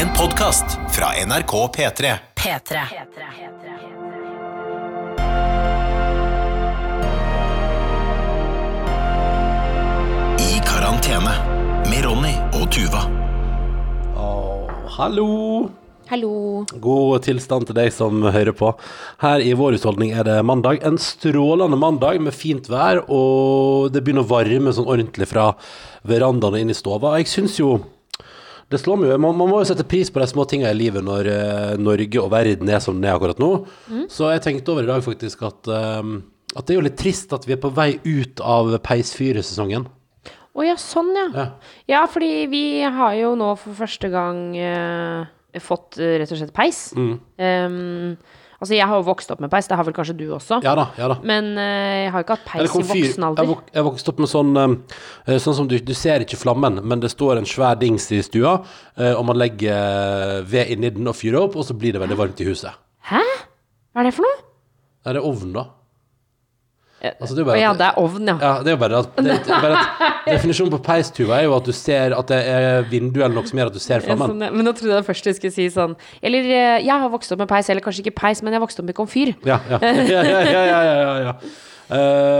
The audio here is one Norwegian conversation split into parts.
En podkast fra NRK P3. P3. I karantene med Ronny og Tuva. Hallo! Hallo. God tilstand til deg som hører på. Her i vår husholdning er det mandag. En strålende mandag med fint vær, og det begynner å varme sånn ordentlig fra verandaen og inn i stova. Jeg syns jo det slår meg jo, man, man må jo sette pris på de små tingene i livet når uh, Norge og verden er som den er akkurat nå. Så jeg tenkte over i dag faktisk at, eh, at det er jo litt trist at vi er på vei ut av peisfyresesongen. Å ja, sånn ja. Ja. Ja, fordi vi har jo nå for første gang uh, fått uh, rett og slett peis. Mm. Em, altså, jeg har jo vokst opp med peis, det har vel kanskje du også. Ja da, ja da. Men uh, jeg har jo ikke hatt peis i voksen Jeg, alder. vok jeg vokste opp med sånn uh, Sånn som du, du ser ikke flammen, men det står en svær dings i stua, uh, og man legger ved inni den og fyrer opp, og så blir det veldig varmt i huset. Hæ? Hva er det for noe? Er det ovn, da? Altså, det er bare at, ja, det er ovn, ja. Ja, det er jo bare at, det, bare at Definisjonen på peistuva er jo at du ser at det er vindu eller noe som gjør at du ser flammen. sånn, men nå trodde jeg først du skulle si sånn Eller eh, jeg har vokst opp med peis, eller kanskje ikke peis, men jeg har vokst opp med komfyr. Ja, ja, ja, ja, ja, ja. Eh,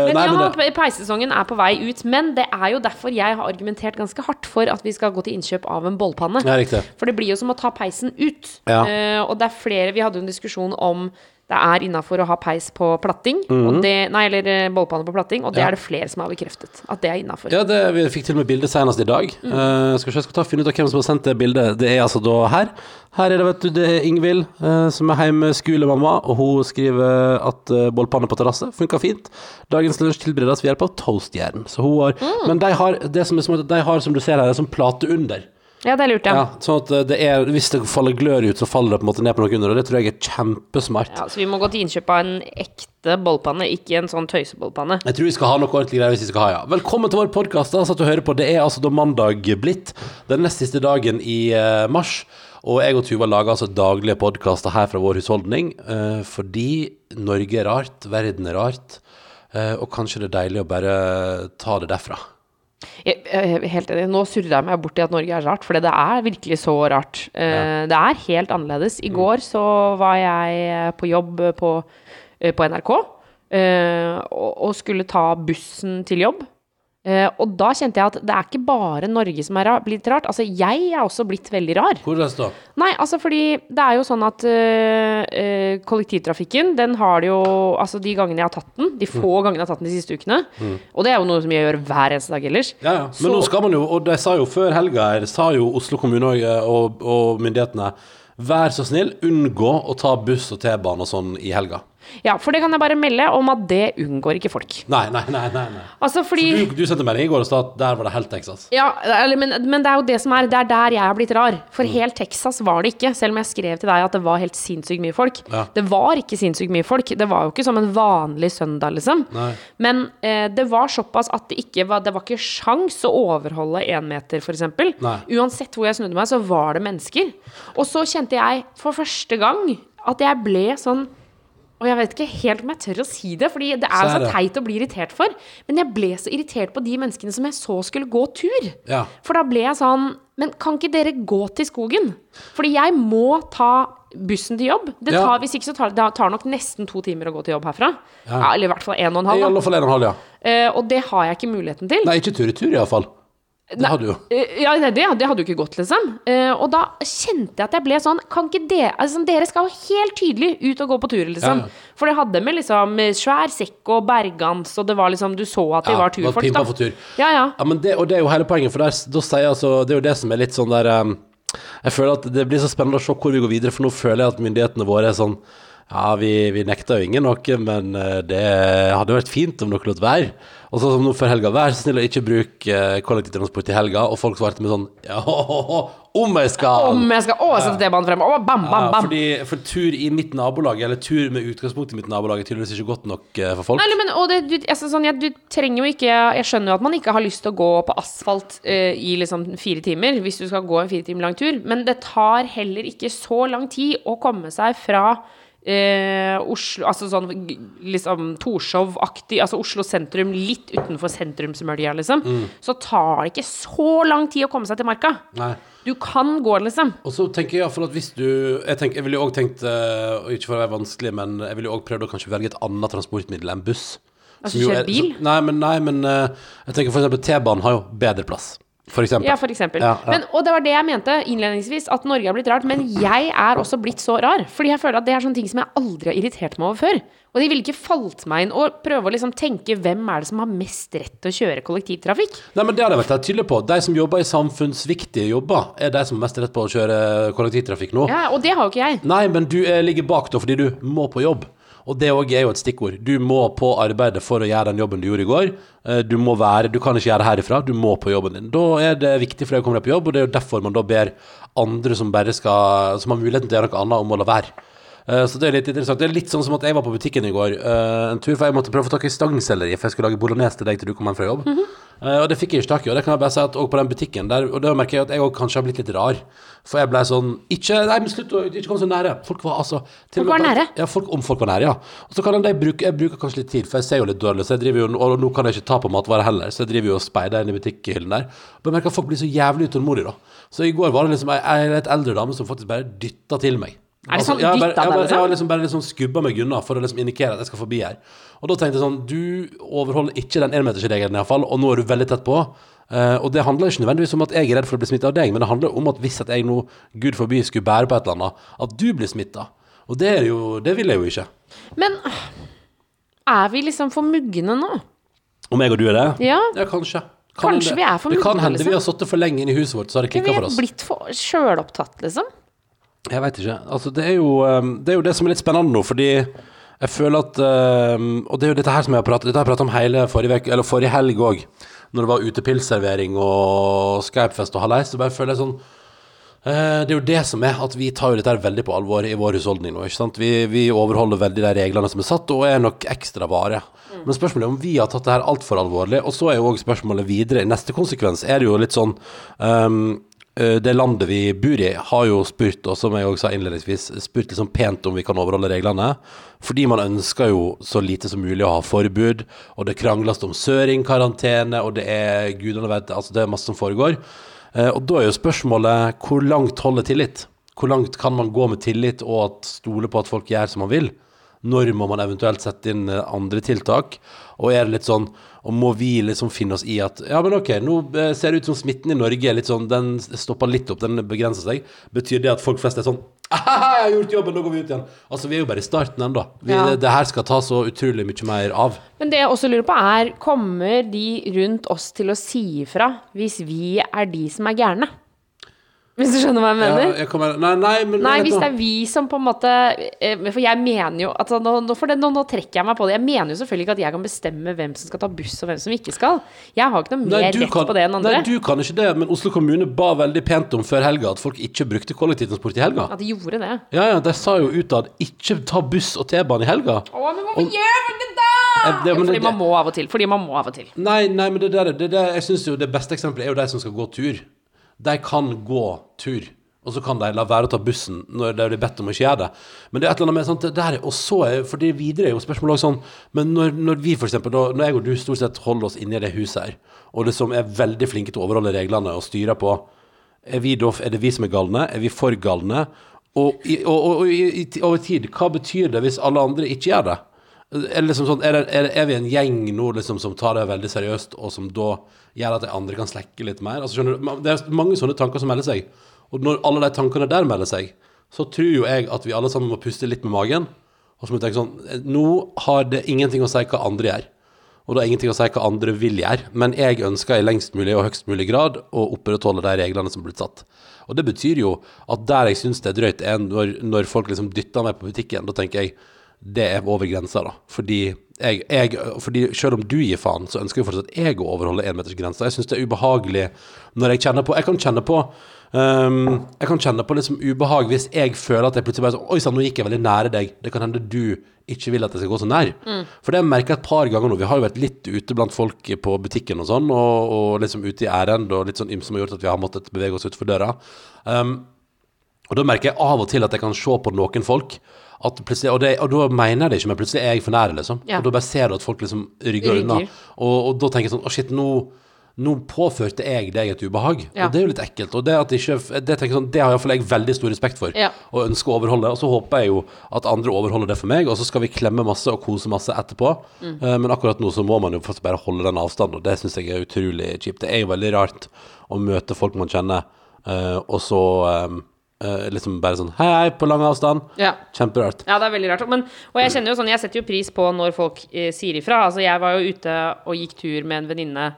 Men nei, ja, men det, peissesongen er på vei ut. Men det er jo derfor jeg har argumentert ganske hardt for at vi skal gå til innkjøp av en bollpanne. ja. For det blir jo som å ta peisen ut. Ja. Uh, og det er flere Vi hadde jo en diskusjon om det er innafor å ha peis på platting. Og det, nei, eller eh, bollpanne på platting. Og det Ja. er det flere som har bekreftet. At det er innafor. Ja, det, vi fikk til og med bilde senest i dag. Mm. Uh, skal se, jeg skal ta finne ut av hvem som har sendt det bildet. Det er altså da her. Her er det, vet du, det er Ingvild uh, som er hjemmeskolemamma, og hun skriver at uh, bollpanne på terrasse funka fint. Dagens lunsj tilberedes ved hjelp av toastjern. Så hun har Mm. Men de har, det som er smart, de har, som du ser her, en sånn plate under. Ja, det er lurt, ja. Ja, sånn at eh, det er, hvis det faller glør ut, så faller det på en måte ned på noe under, og det tror jeg er kjempesmart. Ja, Så vi må gå til innkjøp av en ekte bollpanne, ikke en sånn tøysebollpanne. Jeg tror vi skal ha noe ordentlig greier hvis vi skal ha, ja. Velkommen til vår podkast. Altså, at du hører på. Det er altså da mandag blitt. Den nest siste dagen i eh, mars. Og jeg og Tuva lager altså daglige podkaster her fra vår husholdning. eh, fordi Norge er rart, verden er rart. og kanskje det er deilig å bare ta det derfra. Jeg, jeg helt enig. Nå surrer jeg meg bort i at Norge er rart, for det er virkelig så rart. Ja. Det er helt annerledes. Mm. I går så var jeg eh, på jobb på, eh, på NRK eh, og, og skulle ta bussen til jobb. Eh, og da kjente jeg at det er ikke bare Norge som er blitt rart. Altså, jeg er også blitt veldig rar. Hvordan da? Nei, altså fordi det er jo sånn at uh, uh, kollektivtrafikken, den har det jo Altså de gangene jeg har tatt den, de få Mm. gangene jeg har tatt den de siste ukene, og det er jo noe som jeg gjør hver eneste dag ellers. Ja, ja. Men Så- nå skal man jo, og de sa jo før helga her, sa jo Oslo kommune og, og myndighetene Vær så snill, unngå å ta buss og T-bane og sånn i helga. Ja, for det kan jeg bare melde om at det unngår ikke folk. Nei, nei, nei. nei, nei. Altså fordi Du, du sendte melding i går og sa at der var det helt Texas. Ja, eller, men, men det er jo det som er Det er der jeg har blitt rar. For helt Texas var det ikke, selv om jeg skrev til deg at det var helt sinnssykt mye folk. Ja. Det var ikke sinnssykt mye folk. Det var jo ikke som en vanlig søndag, liksom. Nei. Men eh, det var såpass at det ikke var Det var ikke sjans å overholde én meter, f.eks. Uansett hvor jeg snudde meg, så var det mennesker. Og så kjente jeg for første gang at jeg ble sånn og jeg vet ikke helt om jeg tør å si det, Fordi det er Så teit å bli irritert for. Men jeg ble så irritert på de menneskene som jeg så skulle gå tur. Ja. For da ble jeg sånn Men kan ikke dere gå til skogen? Fordi jeg må ta bussen til jobb. Det Ja. tar, Hvis ikke så tar det tar nok nesten to timer å gå til jobb herfra. Ja. eller i hvert fall en og en I halv. alle fall en og en halv, ja. Uh, og det har jeg ikke muligheten til. Nei, ikke tur i tur, iallfall. Det hadde jo. Eh, Ja, det, det hadde jo ikke gått, liksom. Eh, og da kjente jeg at jeg ble sånn Kan ikke dere altså, Dere skal jo helt tydelig ut og gå på tur, liksom. Ja, ja. For det hadde med liksom svær sekk og bergans, og det var liksom Du så at de ja, det var turfolk, da. for tur. Ja, ja. Ja, men det, og det er jo hele poenget, for der, da sier altså Det er jo det som er litt sånn der um, Jeg føler at det blir så spennende å se hvor vi går videre, for nå føler jeg at myndighetene våre er sånn Ja, vi, vi nekta jo ingen noe, men eh, det hadde vært fint om dere lot være. Og så som nå før helga, vær så snill å ikke bruke eh, kollektivtransport i helga, og folk svarte med sånn Ja, om jeg skal! Om jeg skal Å, sette T-banen frem. Å, bam, bam, Ja, bam. fordi, for tur i mitt nabolag, eller tur med utgangspunkt i mitt nabolag, er tydeligvis ikke godt nok eh, for folk. Nei, men, det, du, jeg, sånn, jeg, du trenger jo ikke Jeg skjønner jo at man ikke har lyst til å gå på asfalt uh, i liksom fire timer, hvis du skal gå en fire timer lang tur, men det tar heller ikke så lang tid å komme seg fra eh, Oslo Altså sånn liksom Torshov-aktig, altså Oslo sentrum, litt utenfor sentrumsmølja, liksom. Så tar det ikke så lang tid å komme seg til Marka. Nei. Du kan gå, liksom. Og så tenker jeg iallfall at hvis du Jeg, tenker, jeg ville jo òg tenkt, uh, ikke for å være vanskelig, men jeg ville jo òg prøvd å kanskje velge et annet transportmiddel enn buss. Altså kjøre bil? Så, Nei, men, nei, men uh, jeg tenker f.eks. T-banen har jo bedre plass. For eksempel. Ja, for eksempel. Ja, ja. Men, og det var det jeg mente innledningsvis, at Norge har blitt rart. Men jeg er også blitt så rar. Fordi jeg føler at det er sånne ting som jeg aldri har irritert meg over før. Og de ville ikke falt meg inn å prøve å liksom tenke hvem er det som har mest rett til å kjøre kollektivtrafikk? Nei, men Det har jeg vært tydelig på. De som jobber i samfunnsviktige jobber, er de som har mest rett på å kjøre kollektivtrafikk nå. Ja, og det har jo ikke jeg. Nei, men du eh, ligger bak da fordi du må på jobb. Og det òg er jo et stikkord. Du må på arbeidet for å gjøre den jobben du gjorde i går. Eh, Du må være, du kan ikke gjøre det herifra, du må på jobben din. Da er det viktig for deg å komme deg på jobb, og det er jo derfor man da ber andre som bare skal Som har muligheten til å gjøre noe annet, om å la være. Eh, Så det er litt interessant. Det er litt sånn som at jeg var på butikken i går eh, en tur, for jeg måtte prøve å få tak i stangselleri, for jeg skulle lage bolognese til deg til du kom hjem fra jobb. Eh, og det fikk jeg ikke tak i, og det kan jeg bare si at også på den butikken der, og da merker jeg at jeg også kanskje har blitt litt rar. For jeg ble sånn Ikke, nei, men slutt å ikke komme så nære. Folk var altså Folk var nære? Ja, folk, om folk var nære, ja. Og så kan jeg, bruke, jeg bruker kanskje litt tid, for jeg ser jo litt dårlig, så jeg driver jo, og nå kan jeg ikke ta på matvarer heller, så jeg driver jo og speider inn i butikkhyllen der. Og jeg merker at folk blir så jævlig utålmodige, da. Så i går var det liksom ei litt eldre dame som faktisk bare dytta til meg. Er det sånn jeg har bare, jeg bare, jeg liksom? liksom bare liksom skubba meg unna for å liksom indikere at jeg skal forbi her. Og da tenkte jeg sånn Du overholder ikke den énmetersregelen iallfall, og nå er du veldig tett på. Uh, og det handler ikke nødvendigvis om at jeg er redd for å bli smitta av deg, men det handler om at hvis at jeg nå, gud forby, skulle bære på et eller annet, at du blir smitta. Og det er jo Det vil jeg jo ikke. Men er vi liksom for mugne nå? Om jeg og du er det? Ja. Ja, kanskje. Kanskje det, vi er for Det kan hende hende vi liksom. har sittet for lenge inne i huset vårt, så har det Vi klikka for er blitt for sjølopptatt, liksom. Jeg veit ikke. Altså, det er, jo, um, det er jo det som er litt spennende nå, fordi jeg føler at um, Og det er jo dette her som jeg har pratet Dette har jeg pratet om hele forrige, vek, eller forrige helg òg, når det var utepilsservering og Skypefest og hallais. Så bare føler jeg sånn eh, Det er jo det som er at vi tar jo dette veldig på alvor i vår husholdning nå. ikke sant? Vi, vi overholder veldig de reglene som er satt, og er nok ekstra vare. Men spørsmålet er om vi har tatt det her altfor alvorlig. Og så er jo òg spørsmålet videre. I neste konsekvens er det jo litt sånn um, det landet vi bor i, har jo spurt, og som jeg også sa innledningsvis, spurt liksom pent om vi kan overholde reglene. Fordi man ønsker jo så lite som mulig å ha forbud, og det krangles om søringkarantene, og det er gudene vet, altså det er masse som foregår. Eh, og da er jo spørsmålet hvor langt holder tillit? Hvor langt kan man gå med tillit og stole på at folk gjør som man vil? Når må man eventuelt sette inn eh, andre tiltak? Og er det litt sånn Og må vi liksom finne oss i at Ja, men ok, nå eh, ser det ut som smitten i Norge er litt sånn Den stopper litt opp, den begrenser seg. Betyr det at folk flest er sånn «Ahaha, jeg har gjort jobben, nå går vi ut igjen. Altså, vi er jo bare i starten ennå. Ja. Det, det her skal ta så utrolig mye mer av. Men det jeg også lurer på er, kommer de rundt oss til å si ifra hvis vi er de som er gærne? Hvis du skjønner hva jeg mener? Ja, jeg kommer, nei, nei, men Nei, hvis det er vi som på en måte eh, For jeg mener jo altså, nå, nå, det, nå, nå trekker jeg meg på det. Jeg mener jo selvfølgelig ikke at jeg kan bestemme hvem som skal ta buss, og hvem som ikke skal. Jeg har ikke noe mer rett kan- på det enn andre. Nei, du kan ikke det, men Oslo kommune ba veldig pent om før helga at folk ikke brukte kollektivtransport i helga. At de gjorde det. Ja, ja, de sa jo utad ikke ta buss og T-bane i helga. Å, men hvorfor gjør det da? Eh, det- men fordi det- man må av og til. Fordi man må av og til. Nei, nei, men det der, det der jeg synes jo det beste eksempelet er jo de som skal gå tur. De kan gå tur, og så kan de la være å ta bussen når de blir bedt om å ikke gjøre det. Men det er et eller annet med sånt, det der, og så er, for det videre er jo spørsmålet sånn, men når, når vi eksempel, når jeg og du stort sett holder oss inne i det huset her, og liksom er veldig flinke til å overholde reglene og styre på, er, vi er det vi som er galne? Er vi for galne? Og, og, og, og over tid, hva betyr det hvis alle andre ikke gjør det? Er, liksom sånn, er, det, er, er vi en gjeng nå liksom, som tar det veldig seriøst, og som da gjør at de andre kan slekke litt mer? Altså, du? Det er mange sånne tanker som melder seg. Og når alle de tankene der melder seg, så tror jo jeg at vi alle sammen må puste litt med magen. Og så må vi tenke sånn eh, Nå har det ingenting å si hva andre gjør. Og det har ingenting å si hva andre vil gjøre. Men jeg ønsker i lengst mulig og høyst mulig grad å opprettholde de reglene som er blitt satt. Og det betyr jo at der jeg syns det er drøyt, er når, når folk liksom dytter meg på butikken. Da tenker jeg det er over grensa, da. Fordi, jeg, jeg, fordi selv om du gir faen, så ønsker jo fortsatt jeg å overholde énmetersgrensa. Jeg syns det er ubehagelig når jeg kjenner på Jeg kan kjenne på um, Jeg kan kjenne på liksom ubehag hvis jeg føler at jeg plutselig bare sånn Oi sann, nå gikk jeg veldig nære deg. Det kan hende du ikke vil at jeg skal gå så nær. For det har jeg merket et par ganger nå. Vi har jo vært litt ute blant folk på butikken og sånn, og, og liksom ute i ærend og litt sånn ymse som har gjort at vi har måttet bevege oss utfor døra. Um, og da merker jeg av og til at jeg kan se på noen folk at plutselig, og, det, og da mener jeg det ikke, men plutselig er jeg for nære, liksom. Ja. Og da bare ser du at folk liksom rygger, unna. Og, og da tenker jeg sånn Å, shit, nå nå påførte jeg deg et ubehag, Ja. og det er jo litt ekkelt. Og det, at ikke, det, tenker sånn, det har iallfall jeg veldig stor respekt for, Ja. og ønsker å overholde. Og så håper jeg jo at andre overholder det for meg, og så skal vi klemme masse og kose masse etterpå. Mm. Uh, men akkurat nå så må man jo faktisk bare holde den avstanden, og det syns jeg er utrolig kjipt. Det er jo veldig rart å møte folk man kjenner, uh, og så eh, eh, liksom bare sånn hei, hei, på lang avstand. Ja. Kjemperart. Ja, det er veldig rart. Men, og jeg kjenner jo sånn, jeg setter jo pris på når folk eh, sier ifra. Altså, jeg var jo ute og gikk tur med en venninne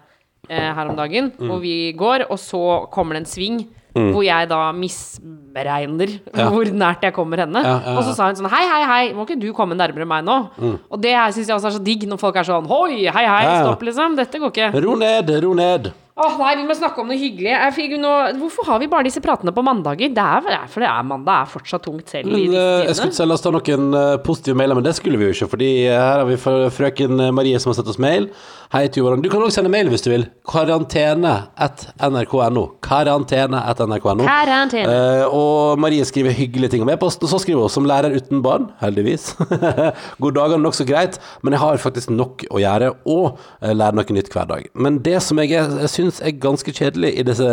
eh, her om dagen, Mm. og vi går, og så kommer det en sving. Hvor jeg da misberegner Ja. hvor nært jeg kommer henne. Ja, Og så sa hun sånn Hei, hei, hei, må ikke du komme nærmere meg nå? Og det syns jeg også er så digg når folk er sånn Hoi, hei, hei, Mm. Stopp, liksom. Dette går ikke. Ro ned, ro ned. Åh, nei, vi må snakke om noe hyggelig. Jeg fikk nå, hvorfor har vi bare disse pratene på mandager? Det er, er for det er mandag er fortsatt tungt selv Men, eh, jeg skulle selv ta noen eh, positive mailer, men det skulle vi jo ikke, fordi eh, her har vi frøken Marie som har sendt oss mail. Hei, Tuvaran. Du kan også sende mail hvis du vil. Karantene at nrk.no. Karantene at nrk.no. Karantene. Eh, og Marie skriver hyggelige ting om e-posten. Så skriver hun som lærer uten barn, heldigvis. God dager, nokså greit, men jeg har faktisk nok å gjøre og eh, lære noe nytt hver dag. Men det som jeg, jeg jeg syns er ganske kjedelig i disse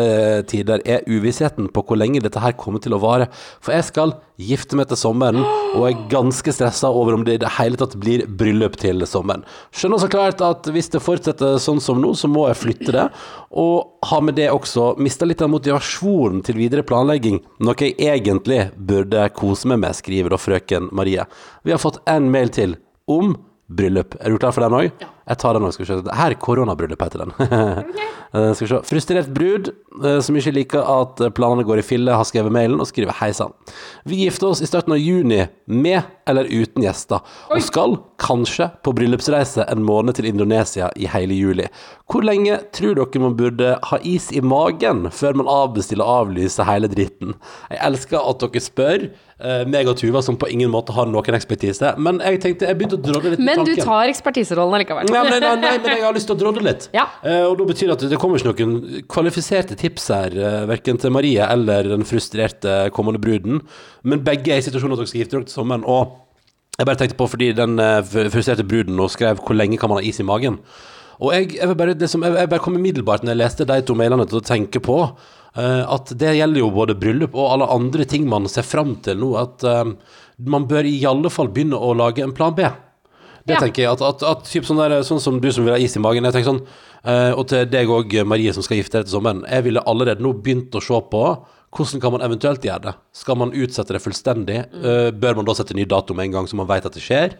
tider, er uvissheten på hvor lenge dette her kommer til å vare. For jeg skal gifte meg til sommeren, og er ganske stressa over om det i det hele tatt blir bryllup til sommeren. Skjønner så klart at hvis det fortsetter sånn som nå, så må jeg flytte det, og har med det også mista litt av motivasjonen til videre planlegging, noe jeg egentlig burde kose meg med, skriver da frøken Marie. Vi har fått en mail til om bryllup. Er du klar for den òg? Jeg tar den òg, skal vi se. Her er koronabryllupet heter den. okay. skal vi se. Frustrert brud eh, som ikke liker at eh, planene går i fille, har skrevet mailen og skriver hei sann. Vi gifter oss i starten av juni med eller uten gjester, og skal kanskje på bryllupsreise en måned til Indonesia i hele juli. Hvor lenge tror dere man burde ha is i magen før man avbestiller og avlyser hele dritten? Jeg elsker at dere spør, eh, meg og Tuva som på ingen måte har noen ekspertise, men jeg tenkte jeg begynte å drodle litt med Men du tar ekspertiserollen allikevel. Nei, nei, nei, nei, men jeg har lyst til å drodle litt. Ja. Eh, og da betyr det at det kommer ikke noen kvalifiserte tips her, uh, verken til Marie eller den frustrerte kommende bruden. Men begge er i situasjonen at dere skal gifte dere til sommeren. Og jeg bare tenkte på, fordi den eh, frustrerte bruden nå skrev 'hvor lenge kan man ha is i magen'? Og jeg, jeg, bare, det som, jeg, jeg bare kom umiddelbart når jeg leste de to mailene til å tenke på eh, at det gjelder jo både bryllup og alle andre ting man ser fram til nå. At eh, man bør i alle fall begynne å lage en plan B. Det Ja. tenker jeg, at, at, at typ sånn, der, sånn som du som vil ha is i magen jeg tenker sånn, uh, Og til deg òg, Marie, som skal gifte deg til sommeren. Jeg ville allerede nå begynt å se på hvordan kan man eventuelt gjøre det. Skal man utsette det fullstendig? Uh, bør man da sette ny dato med en gang, så man vet at det skjer?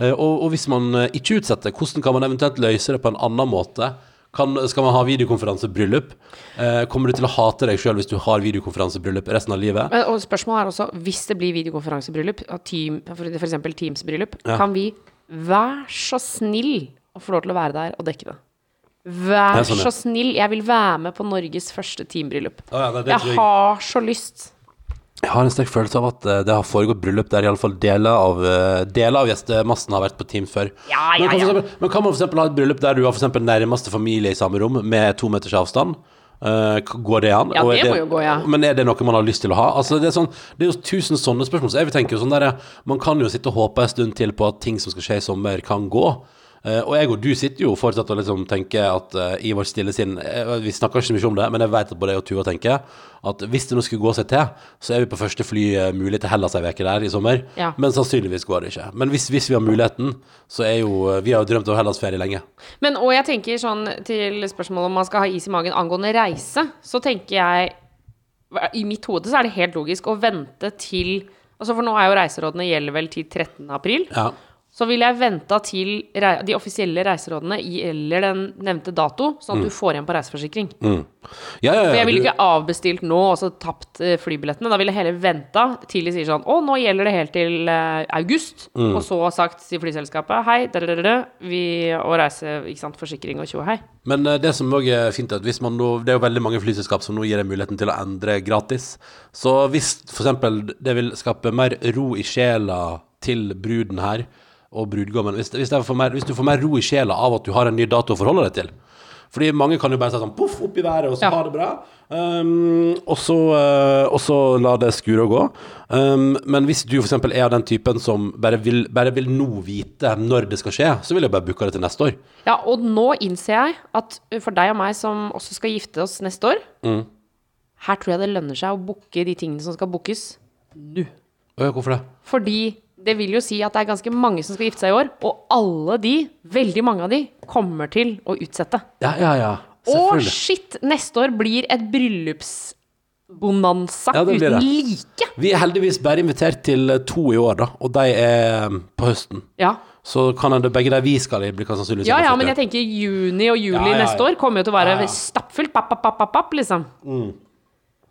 Uh, og, og hvis man ikke utsetter, hvordan kan man eventuelt løse det på en annen måte? Kan, skal man ha videokonferansebryllup? Eh, kommer du til å hate deg sjøl hvis du har videokonferansebryllup resten av livet? Og spørsmålet er også, hvis det blir videokonferansebryllup, team, f.eks. Teams-bryllup, Ja. kan vi være så snill å få lov til å være der og dekke det? Vær Ja, sånn, ja. så snill. Jeg vil være med på Norges første teambryllup. Å ja, nei, det Jeg jeg- har så lyst. Jeg har en sterk følelse av at eh, det har foregått bryllup der iallfall deler av, eh, deler av gjestemassen har vært på Teams før. Ja, Men ja, kan, for ja. eksempel, men kan man f.eks. ha et bryllup der du har for eksempel nærmeste familie i samme rom med to meters avstand? K- går det an? Ja, er det må jo gå, ja. Men er det noe man har lyst til å ha? Altså, det, er sånn, det er jo tusen sånne spørsmål. Så jeg vil tenke jo sånn der, Man kan jo sitte og håpe en stund til på at ting som skal skje i sommer, kan gå. Eh, og jeg og du sitter jo fortsatt og liksom tenker at eh, i vårt stille sinn eh, Vi snakker ikke så mye om det, men jeg vet at både jeg og Tuva tenker at hvis det nå skulle gå seg til, så er vi på første fly mulig til Hellas ei uke der i sommer. Ja. Men sannsynligvis går det ikke. Men hvis, hvis vi har muligheten, så er jo Vi har jo drømt om Hellas-ferie lenge. Men, og jeg tenker sånn til spørsmålet om man skal ha is i magen angående reise, så tenker jeg I mitt hode så er det helt logisk å vente til Altså For nå er jo reiserådene gjelder vel til 13. april. Ja. Så ville jeg venta til de offisielle reiserådene gjelder den nevnte dato, sånn at du får igjen på reiseforsikring. Mm. Ja, ja, ja, For jeg ville ikke avbestilt nå og så tapt eh, flybillettene. Da ville jeg heller venta til de sier sånn Å, nå gjelder det helt til eh, august. Mm. Og så sagt til flyselskapet Hei, dadadada, vi og reise, ikke sant, forsikring og tjo hei. Men eh, det som også er fint, at hvis man nå Det er jo veldig mange flyselskap som nå gir deg muligheten til å endre gratis. Så hvis f.eks. det vil skape mer ro i sjela til bruden her og brudgommen hvis, hvis, mer, hvis du får mer ro i sjela av at du har en ny dato å forholde deg til Fordi mange kan jo bare si sånn poff, opp i været, og så Ja. ha det bra. Um, og, så, uh, la det skure og gå. Um, men hvis du eksempel er av den typen som bare vil, bare vil nå vite når det skal skje, så vil jeg bare booke det til neste år. Ja, og nå innser jeg at for deg og meg som også skal gifte oss neste år, Mm. her tror jeg det lønner seg å booke de tingene som skal bookes nå. Hvorfor det? Fordi det vil jo si at det er ganske mange som skal gifte seg i år, og alle de, veldig mange av de, kommer til å utsette. Ja, ja, ja. Å, Selvfølgelig. shit! Neste år blir et bryllupsbonanza Ja, uten like. Vi er heldigvis bare invitert til eh, to i år, da, og de er um, på høsten. Ja. Så kan det begge de vi skal i, blir sannsynligvis ja, ja, men jeg tenker juni og juli Ja, ja, neste år kommer jo til å være stappfullt. Papp, papp, papp, papp, liksom.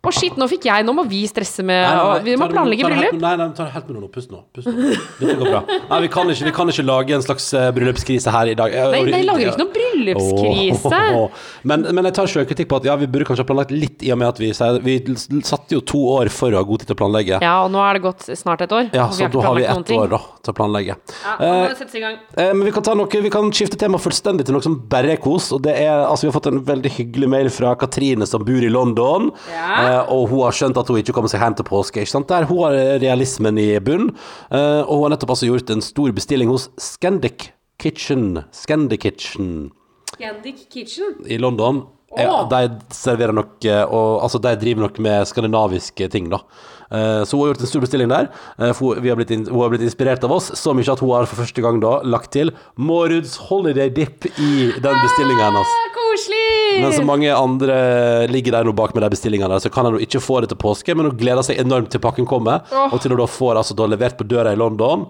Å, shit, nå fikk jeg Nå må vi stresse med Nei, nei, nei, Vi må planlegge bryllup. Nei, nei, ta det helt med ro nå. Pust nå. Pust nå. Dette går bra. Nei, vi kan ikke, vi kan ikke lage en slags eh, bryllupskrise her i dag. Nei, jeg lager ikke noen bryllupskrise. Åh, Men, men jeg tar sjølkritikk på at ja, vi burde kanskje ha planlagt litt, i og med at vi, vi satte jo to år for å ha god tid til å planlegge. Ja, og nå er det gått snart et år. Ja, så da har vi ett år da, til å planlegge. Ja, nå må det settes i gang. Eh, men vi kan, ta noe, vi kan skifte tema fullstendig til noe som bare er kos. Og det er, altså Vi har fått en veldig hyggelig mail fra Katrine som bor i London. Ja. Eh, og hun har skjønt at hun ikke kommer seg hjem til påske. Ikke sant? Der Hun har realismen i bunn. Eh, og hun har nettopp altså gjort en stor bestilling hos Scandic Kitchen. Scandic Kitchen Scandic Kitchen. i London. Ja, de serverer nok og, Altså, de driver nok med skandinaviske ting, da. Eh, så hun har gjort en stor bestilling der. Eh, for vi har blitt in, hun har blitt inspirert av oss så mye at hun har for første gang da lagt til Måruds Holiday Dip i den bestillinga hennes. Ah, koselig! Men så mange andre ligger der nå bak med de bestillingene, så kan hun ikke få det til påske, men hun gleder seg enormt til pakken kommer, oh. og til hun da får altså da levert på døra i London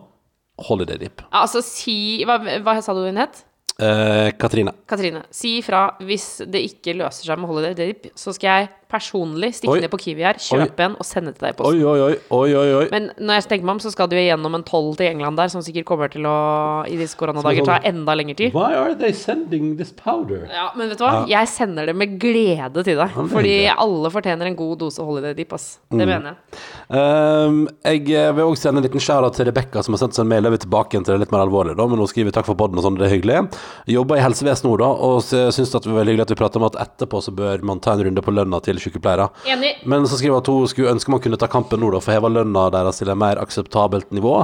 Holiday Dip. Altså, si Hva, hva sa du hun het? Eh, Katrine. Katrine, si ifra hvis det ikke løser seg med Holiday Dip, så skal jeg personlig stikke ned på Kiwi her, kjøpe en og sende til deg i posten. oi, oi. oi, oi, oi. Men når jeg tenker meg om, så skal du gjennom en toll til England der, som sikkert kommer til å i disse koronadager ta enda lengre tid. Why are they sending this powder? Ja, men vet du hva? Jeg sender det med glede til deg. Fordi alle fortjener en god dose Holiday Dip, ass. Mm. Det mener jeg. Um, jeg vil også sende en liten shout til Rebekka, som har sendt seg en mail over tilbake til det litt mer alvorlige. Da, men hun skriver takk for podden og sånn, det er hyggelig. Jobber i helsevesenet nå, da, og syns det var veldig hyggelig at vi prater om at etterpå så bør man ta en runde på lønna til sykepleiere. Enig. Men så skriver at hun skulle ønske man kunne ta kampen nå, da, for å heve lønna deres til et mer akseptabelt nivå.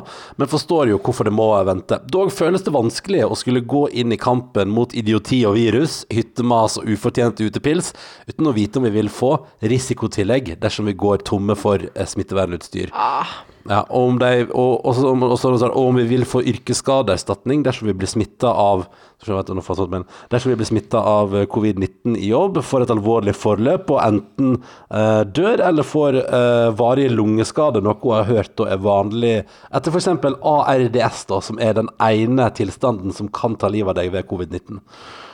Men forstår jo hvorfor det må vente. Dog føles det vanskelig å skulle gå inn i kampen mot idioti og virus, hyttemas og ufortjent utepils, uten å vite om vi vil få risikotillegg dersom vi går tomme for smittevernutstyr. smittevernutstyr. Ja, og om, de, og, og, og, og, og om vi vil få yrkesskadeerstatning dersom vi blir smitta av ut, men Dersom vi blir smitta av eh, covid-19 i jobb, får et alvorlig forløp og enten eh, dør eller får eh, varige lungeskader, noe hun har hørt og er vanlig etter f.eks. ARDS, da, som er den ene tilstanden som kan ta livet av deg ved covid-19.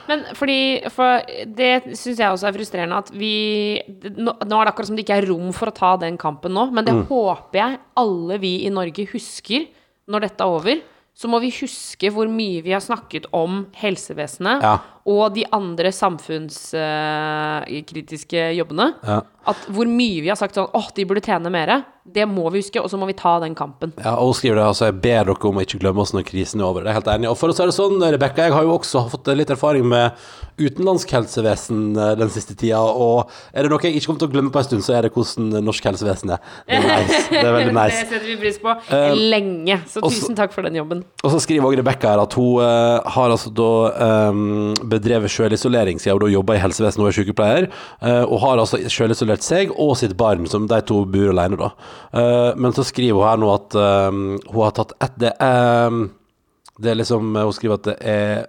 Men fordi For det syns jeg også er frustrerende at vi nå, nå er det akkurat som det ikke er rom for å ta den kampen nå, men det Mm. håper jeg alle vi i Norge husker når dette er over. Så må vi huske hvor mye vi har snakket om helsevesenet Ja. Og de andre samfunnskritiske jobbene. Ja. At hvor mye vi har sagt sånn åh, de burde tjene mer. Det må vi huske, og så må vi ta den kampen. Ja, og hun skriver det, altså jeg ber dere om å ikke glemme oss når krisen er over. Det er jeg helt enig. Og for å si det sånn, Rebekka, jeg har jo også fått litt erfaring med utenlandsk helsevesen eh, den siste tida, og er det noe jeg ikke kommer til å glemme på en stund, så er det hvordan norsk helsevesen er. Det er nice. Det er veldig nice. det setter vi pris på Um, lenge. Så også- tusen takk for den jobben. Og så skriver også Rebekka her at hun uh, har altså da eh, bedrevet sjølisolering siden hun jobber i helsevesenet og er sykepleier, eh, og har altså sjølisolert seg og sitt barn, som de to bor alene da. Eh, men så skriver hun her nå at eh, hun har tatt et det, eh, det er liksom, Hun skriver at det er,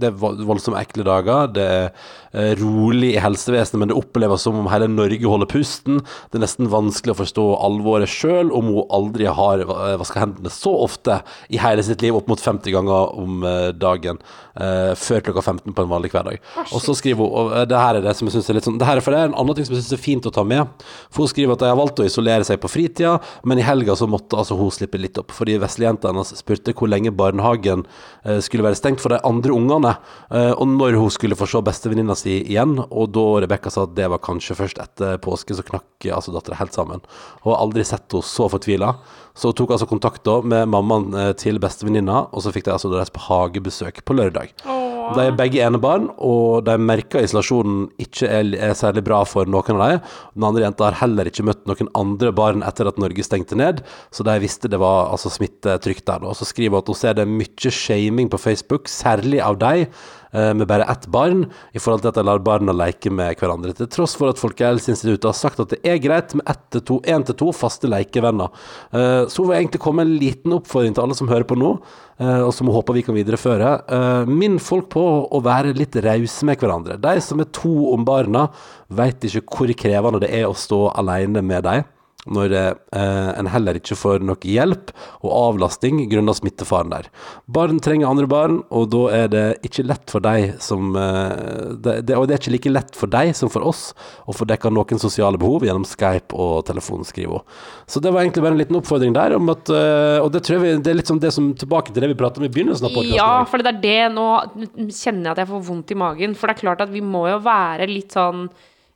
det er voldsomt ekle dager. Det er eh, rolig i helsevesenet, men det oppleves som om hele Norge holder pusten. Det er nesten vanskelig å forstå alvoret sjøl om hun aldri har eh, vaska hendene så ofte i hele sitt liv, opp mot 50 ganger om eh, dagen, eh, før klokka 15 på en vanlig hverdag. Og så skriver hun og eh, det her er det som jeg synes er litt sånn Det her er, for det er en annen ting som jeg syns er fint å ta med. For hun skriver at de har valgt å isolere seg på fritida, men i helga så måtte altså hun slippe litt opp. Fordi veslejenta hennes spurte hvor lenge barnehagen eh, skulle være stengt for de andre ungene, eh, og når hun skulle få se bestevenninna si igjen. Og da Rebekka sa at det var kanskje først etter påske, så knakk eh, altså dattera helt sammen. Hun har aldri sett henne så fortvila. Så hun tok altså kontakt da med mammaen til bestevenninna, og så fikk de altså deres på hagebesøk på lørdag. Åh, De er begge enebarn, og de merker isolasjonen ikke er, er særlig bra for noen av dem. Den andre jenta har heller ikke møtt noen andre barn etter at Norge stengte ned, så de visste det var altså, smittetrykk der. Og Så skriver hun at hun ser det er mye shaming på Facebook, særlig av de med bare ett barn, i forhold til at de lar barna leke med hverandre. Til tross for at Folkehelseinstituttet har sagt at det er greit med ett til to, én til to faste lekevenner. Eh, Så vil egentlig komme en liten oppfordring til alle som hører på nå, eh, og som håper vi kan videreføre. Eh, Minn folk på å være litt rause med hverandre. De som er to om barna, vet ikke hvor krevende det er å stå alene med dem når eh, en heller ikke får noe hjelp og avlasting grunnet smittefaren der. Barn trenger andre barn, og da er det ikke lett for deg som eh, det, det, Og det er ikke like lett for deg som for oss å få dekka noen sosiale behov gjennom Skype og telefonskrivo. Så det var egentlig bare en liten oppfordring der, om at eh, Og det tror jeg vi, det er litt som det som tilbake til det vi pratet om i begynnelsen av podkasten. Ja, for det er det nå kjenner jeg at jeg får vondt i magen. For det er klart at vi må jo være litt sånn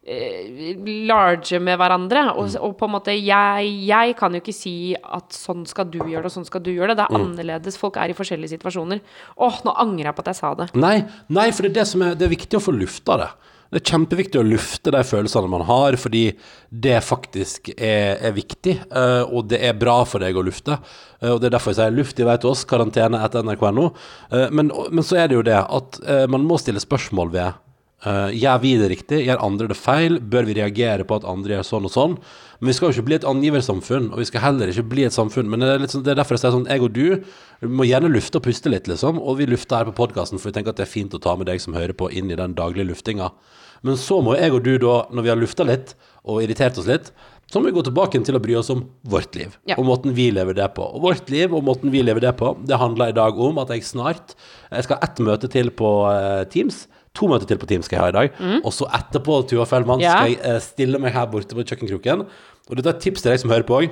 large med hverandre. Og, og på en måte jeg, jeg kan jo ikke si at sånn skal du gjøre det, og sånn skal du gjøre det. Det er Mm. annerledes. Folk er i forskjellige situasjoner. Åh, nå angrer jeg på at jeg sa det. Nei, nei, for det er det som er Det er viktig å få lufta det. Det er kjempeviktig å lufte de følelsene man har, fordi det faktisk er, er viktig, eh, og det er bra for deg å lufte. Eh, og Det er derfor jeg sier luft i vei til oss, karantene etter nrk.no. Eh, men, men så er det jo det at eh, man må stille spørsmål ved eh, Gjør vi det riktig? Gjør andre det feil? Bør vi reagere på at andre gjør sånn og sånn? Men vi skal jo ikke bli et angiversamfunn, og vi skal heller ikke bli et samfunn. Men det er, sånn, det er derfor jeg sier sånn, jeg og du må gjerne lufte og puste litt, liksom. Og vi lufter her på podkasten, for vi tenker at det er fint å ta med deg som hører på, inn i den daglige luftinga. Men så må jeg og du da, når vi har lufta litt og irritert oss litt, så må vi gå tilbake til å bry oss om vårt liv, Ja. og måten vi lever det på. Og vårt liv og måten vi lever det på, det handler i dag om at jeg snart Jeg skal ha ett møte til på eh, Teams. To møter til på Team skal jeg ha i dag. Og så etterpå, Tuva Fellmann, Ja. skal jeg eh, stille meg her borte på kjøkkenkroken. Og dette er et tips til deg som hører på òg.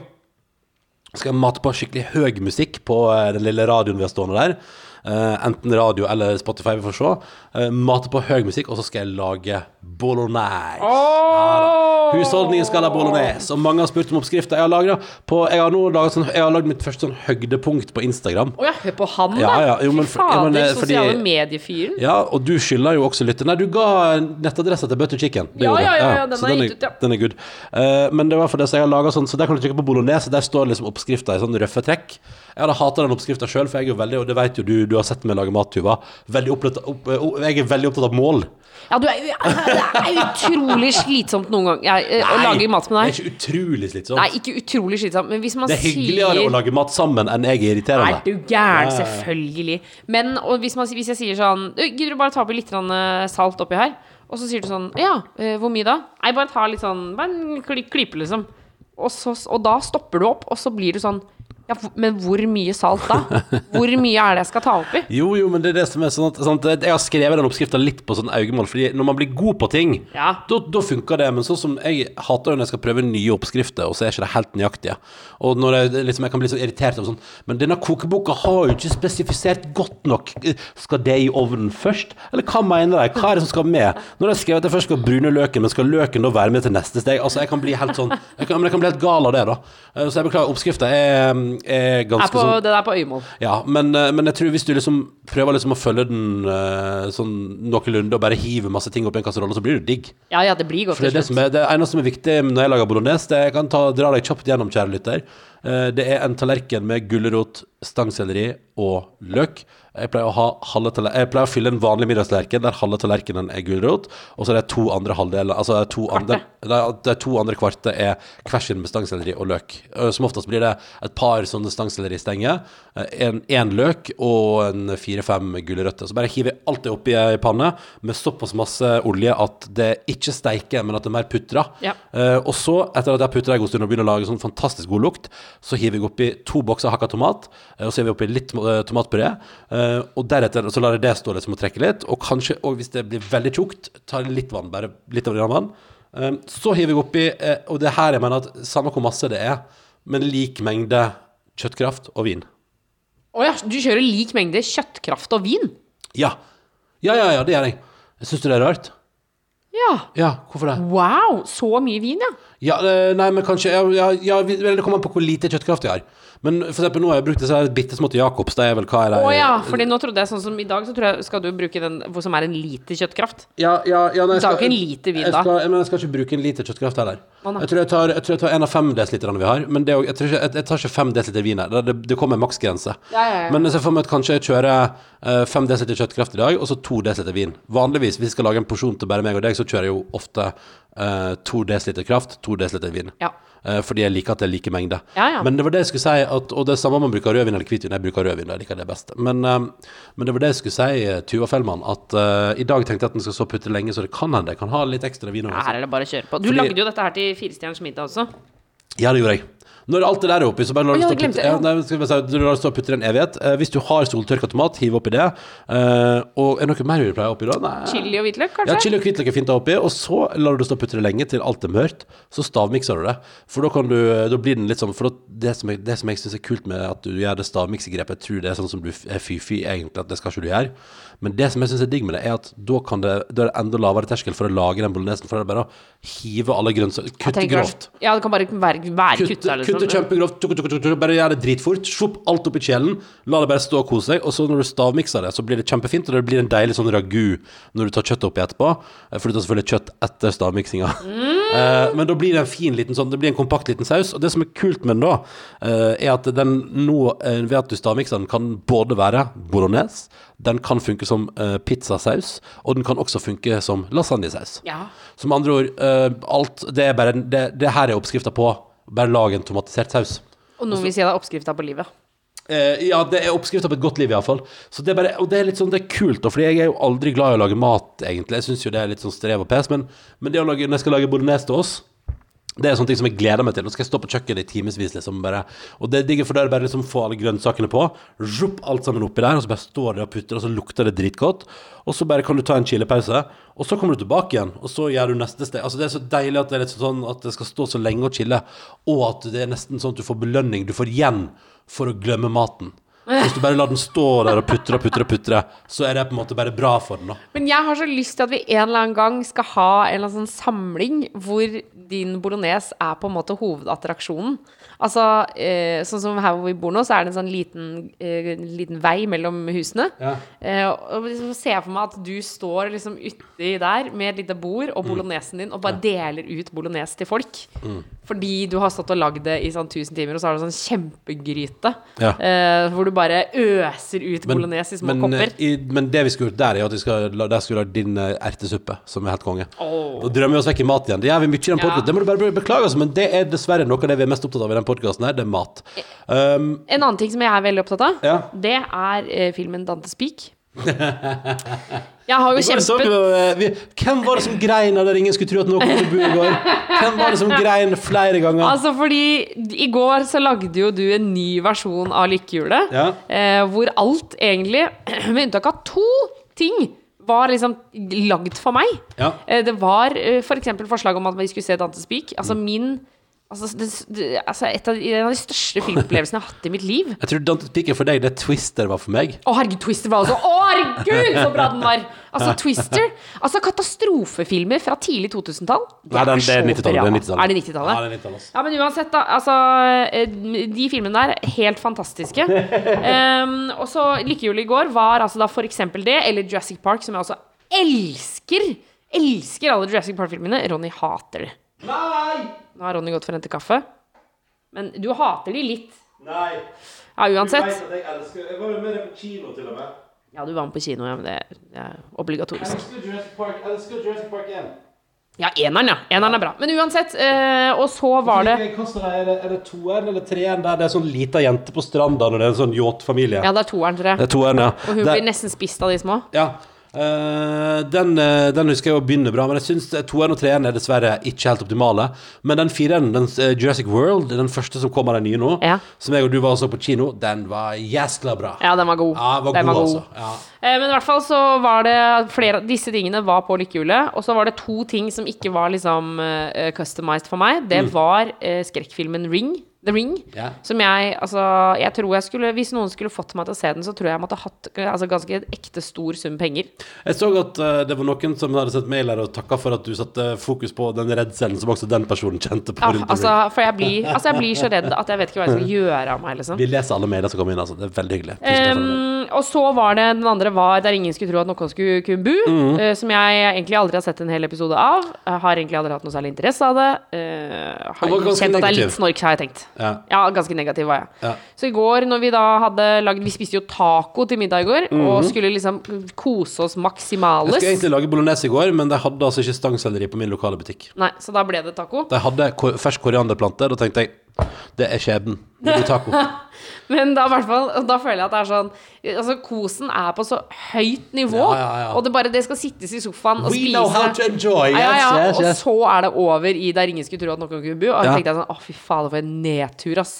Skal jeg mate på skikkelig høy musikk på eh, den lille radioen vi har stående der. Eh, enten radio eller Spotify, vi får se. Eh, mate på høy musikk, og så skal jeg lage bolognese. Ja. Husholdningen skal ha bolognese. Og mange har spurt om oppskrifta. Jeg har laget Jeg har nå laget sånn Jeg har lagd mitt første sånn høydepunkt på Instagram. Å ja, hør på han, da! Ja, ja, jo, men Fy for- ja, fader, eh, sosiale mediefyren. Ja, og du skylder jo også lytte. Nei, du ga nettadressa til Butter Chicken. Det Ja, ja, ja, ja, den er gitt ut, ja. den er good. Uh, men det var for det så jeg har laget sånn, så der kan du trykke på bolognese. Der står liksom oppskrifta i sånn røffe trekk. Jeg hadde hata den oppskrifta sjøl, for jeg er jo veldig, og det vet jo du, du har sett meg lage mat, Tuva. Opp, eh, jeg er veldig opptatt av mål. Ja, du er, det er utrolig slitsomt noen ganger jeg, Nei, å lage mat med deg. Det er ikke utrolig slitsomt. Nei, ikke utrolig slitsomt, men hvis man det er hyggeligere sier å lage mat sammen enn jeg er irriterende. Nei, du gæren? Selvfølgelig. Men hvis, man, hvis jeg sier sånn «Du, Gidder du bare ta oppi litt eh, salt oppi her? Og så sier du sånn Ja, eh, hvor mye da? Nei, bare ta litt sånn Bare en klype, liksom. Og, så, og da stopper du opp, og så blir du sånn Ja, men hvor mye salt da? Hvor mye er det jeg skal ta oppi? Jo, jo, men det er det som er sånn at, sant? Jeg har skrevet den oppskrifta litt på sånn øyemål, fordi når man blir god på ting, Ja. da, da funker det. Men sånn som jeg hater når jeg skal prøve nye oppskrifter, og så er ikke det helt nøyaktige. Og når jeg, liksom, jeg kan bli så irritert av sånn Men denne kokeboka har jo ikke spesifisert godt nok. Skal det i ovnen først? Eller hva mener jeg? Hva er det som skal med? Når jeg skrev at jeg først skal brune løken, men skal løken da være med til neste steg? Altså, jeg kan bli helt sånn Jeg kan, men jeg kan bli helt gal av det, da. Eh, Så jeg beklager. Oppskrifta er, er Er på, sånn Den er på øyemål. ja, men, eh, men jeg tror hvis du liksom prøver liksom å følge den eh, sånn noenlunde og bare hiver masse ting opp i en kasserolle, så blir det digg. Ja, ja, det blir godt For det, er det, som det eneste som er viktig når jeg lager bolognese, det jeg kan ta, dra deg kjapt gjennom, kjære lytter. Eh, Det er en tallerken med gulrot, stangselleri og løk. Jeg pleier jeg pleier å fylle en vanlig middagstallerken der halve tallerkenen er gulrot, og så er det to andre halvdeler Altså det er to andre, det er, det er to andre kvarte er hver sin med stangselleri og løk. Eh, Som oftest blir det et par sånne stangselleristenger, én en løk og en fire-fem gulrøtter. Så bare hiver jeg alt det oppi ei panne med såpass masse olje at det ikke steiker, men at det er mer putra. Ja. Eh, og så, etter at jeg har putra en god stund og begynner å lage sånn fantastisk god lukt, så hiver jeg oppi to bokser hakka tomat, eh, og så hiver jeg oppi litt eh, tomatpuré. Eh, og deretter så lar jeg det stå liksom og trekke litt, og kanskje og hvis det blir veldig tjukt, tar jeg litt vann, bare litt av det vann. Uh, så hiver jeg oppi, uh, og det her jeg mener at samme hvor masse det er, men lik mengde kjøttkraft og vin. Å ja, du kjører lik mengde kjøttkraft og vin? Ja. Ja, ja, ja, det gjør jeg. Syns du det er rart? Ja. Ja, hvorfor det? Wow, så mye vin, ja. Ja, eh, nei, men kanskje Ja, ja, det kommer an på hvor lite kjøttkraft jeg har. Men for eksempel nå har jeg brukt disse bitte små til Jacobs. Det er vel hva er det? Å ja, fordi nå trodde jeg sånn som i dag, så tror jeg skal du bruke den som er en liter kjøttkraft. Ja, ja, ja, nei, jeg skal- en liter vin da. Men jeg skal ikke bruke en liter kjøttkraft heller. Jeg tror jeg tar, jeg tror jeg tar en av fem desiliterne vi har, men det, jeg, tror ikke, jeg, tar ikke fem desiliter vin her. Det, det, det kommer en maksgrense. Ja, ja, ja. Men jeg ser for meg at kanskje jeg kjører uh, fem desiliter kjøttkraft i dag, og så to desiliter vin. Vanligvis, hvis jeg skal lage en porsjon til bare meg og deg, så kjører jeg jo ofte eh, to dl kraft, to dl vin. Ja. Uh, fordi jeg liker at det er like mengde. Ja, ja. Men det var det jeg skulle si, at, og det er samme om man bruker rødvin eller hvitvin. Jeg bruker rødvin, jeg liker det best. Men, uh, men det var det jeg skulle si, eh, Tuva Fellmann, at uh, i dag tenkte jeg at den skal så putte lenge, så det kan hende jeg kan ha litt ekstra vin. Her er det bare å kjøre på. Du Fordi- lagde jo dette her til Firestjerners middag også. Ja, det gjorde jeg. Når alt det der er oppi, så bare lar du stå og putte, ja, ja. nei, skal vi si, du lar det stå og putte i en evighet. Eh, hvis du har soltørka tomat, hiv oppi det. Eh, og er det noe mer vi pleier oppi da? Nei. Chili og hvitløk, kanskje? Ja, chili og hvitløk er fint å ha oppi, og så lar du det stå og putte det lenge til alt er mørkt. Så stavmikser du det. For da kan du Da blir den litt sånn For det, som jeg, det som jeg syns er kult med at du gjør det stavmiksegrepet, jeg tror det er sånn som du er fy-fy, egentlig, at det skal ikke du gjøre. Men det som jeg syns er digg med det, er at da kan det Da er det enda lavere terskel for å lage den bolognesen. For det er bare å hive alle grønnsaker Kutte grovt. Ja, det kan bare være, være Kutte, kutta, kutte liksom. kjempegrovt, tuk, tuk, tuk, bare gjør det dritfort. Svopp alt opp i kjelen. La det bare stå og kose seg. Og så når du stavmikser det, så blir det kjempefint, og det blir en deilig sånn ragu når du tar kjøttet oppi etterpå. Eh, For du tar selvfølgelig kjøtt etter stavmiksinga. Eh, men da blir det en fin liten sånn Det blir en kompakt liten saus. Og det som er kult med den da, eh, er at den nå, ved at du stavmikser den, kan både være bolognese, den kan funke som uh, pizzasaus, og den kan også funke som lasagnesaus. Ja. Som andre ord, uh, alt Det er bare Det, det her er oppskrifta på. Bare lag en tomatisert saus. Og noen vil si det er oppskrifta på livet. Uh, ja, det er oppskrifta på et godt liv, iallfall. Så det er bare, og det er litt sånn, det er kult, fordi jeg er jo aldri glad i å lage mat, egentlig. Jeg syns jo det er litt sånn strev og pes, men, men det å lage, når jeg skal lage bolognese til oss det er sånne ting som jeg gleder meg til. Nå skal jeg stå på kjøkkenet i timevis, liksom. Bare. Og det er digg, for da er det bare liksom få alle grønnsakene på. Rupp alt sammen oppi der, og så bare står det og putter, og så lukter det dritgodt. Og så bare kan du ta en chilepause, og så kommer du tilbake igjen, og så gjør du neste steg. Altså, det er så deilig at det er litt sånn at det skal stå så lenge og chille, og at det er nesten sånn at du får belønning. Du får igjen for å glemme maten. Hvis du bare lar den stå der og putre og putre og putre, så er det på en måte bare bra for den, da. Men jeg har så lyst til at vi en eller annen gang skal ha en eller annen sånn samling hvor din bolognese er på en måte hovedattraksjonen. Altså, eh, sånn som her hvor vi bor nå, så er det en sånn liten, eh, liten vei mellom husene. Ja. Eh, og liksom ser jeg for meg at du står liksom uti der med et lite bord og bolognesen din og bare deler ut bolognes til folk. Fordi du har stått og lagd det i sånn 1000 timer, og så har du sånn kjempegryte Ja. eh, hvor du bare øser ut bolognes i små men, kopper. eh, I, men det vi skulle gjort der, er at vi skal, der skulle vi lage din eh, ertesuppe, som er helt konge. Oh. Og drømmer vi oss vekk i mat igjen. Det gjør vi mye i den Ja. podcasten. Det må du bare beklage, men det er dessverre noe av det vi er mest opptatt av i den podkasten her, det er mat. Um, En annen ting som jeg er veldig opptatt av, Ja. det er eh, filmen Dante Speak. Jeg har jo kjempet så eh, vi, hvem var det som grein der ingen skulle tro at noe kom til bord i går? Hvem var det som grein flere ganger? Altså fordi i går så lagde jo du en ny versjon av Lykkehjulet. Ja. Eh, hvor alt egentlig, med unntak av to ting, var liksom lagd for meg. Ja. Eh, det var eh, for eksempel forslag om at vi skulle se Dante Speak. Altså Mm. min Altså, det, det, altså av, en av de største filmopplevelsene jeg har hatt i mitt liv. Jeg tror Don't Speaker for deg, det Twister var for meg. Å, herregud, Twister var også Å, herregud, så bra den var! Altså, Twister Altså, katastrofefilmer fra tidlig 2000-tall. Nei, den- det er 90-tallet, bra. det er 90-tallet. Det 90-tallet? Ja, det er 90-tallet, altså. Ja, men uansett, da. Altså, eh, de filmene der, helt fantastiske. um, og så Lykkehjulet i går var altså da for eksempel det, eller Jurassic Park, som jeg også elsker. Elsker alle Jurassic Park-filmene. Ronny hater det. Nei! Nå har Ronny gått for å hente kaffe. Men du hater de litt. Nei. Ja, uansett. Du jeg elsker Jeg var jo med deg på kino, til og med. Ja, du var med på kino, ja, men det det er obligatorisk. elsker Jurassic Park. Jeg elsker Jurassic Park 1. Ja, eneren, ja. Eneren er bra. Men uansett, eh, og så var det Er det, er det toeren eller treeren der det er sånn lita jente på stranda når det er en sånn yachtfamilie? Ja, det er toeren, tror jeg. Det jeg. er toeren, ja. Og hun Der- blir nesten spist av de små. Ja. Eh, den, eh, den husker jeg å begynne bra, men jeg syns toeren og treeren er dessverre ikke helt optimale. Men den fireren, den eh, Jurassic World, den første som kom av den nye nå, Ja. som jeg og du var og så på kino, den var jæskla bra. Ja, den var god. Ja, var Den god, var altså. Ja. Eh, Men i hvert fall så var det flere av disse tingene var på lykkehjulet. Og så var det to ting som ikke var liksom eh, customized for meg. Det Mm. var eh, skrekkfilmen Ring. The Ring. Yeah. Som jeg Altså, jeg tror jeg skulle Hvis noen skulle fått meg til å se den, så tror jeg jeg måtte hatt altså, ganske ekte stor sum penger. Jeg så at uh, det var noen som hadde sett mail her og takka for at du satte fokus på den redselen som også den personen kjente på. Ja, rundt altså, for jeg blir, altså, jeg blir så redd at jeg vet ikke hva jeg skal gjøre av meg, liksom. Vi leser alle mailer som kommer inn, altså. Det er veldig hyggelig. Um, og så var det den andre var Der ingen skulle tro at noen skulle kunne bo. -hmm. uh, som jeg egentlig aldri har sett en hel episode av. Jeg har egentlig aldri hatt noe særlig interesse av det. Uh, har kjent at det er litt snork, har jeg tenkt. Ja. Ja, ganske negativ var jeg. Ja. Så i går når vi da hadde lagd Vi spiste jo taco til middag i går, og skulle liksom kose oss Mhm. Jeg skulle egentlig lage bolognese i går, men de hadde altså ikke stangselleri på min lokale butikk. Nei, så da ble det taco. De hadde fersk korianderplante, da tenkte jeg det er skjebnen. Det blir taco. Men da, fall, da føler jeg at det er sånn Altså, kosen er på så høyt nivå, Ja, ja, ja. og det bare Det skal sittes i sofaen og We spise know how to enjoy. Yes, ja. yes, Og så er det over i Der ingen skulle tro at noen kunne bo. Og Ja. tenkte jeg sånn Å, fy fader, for en nedtur, ass.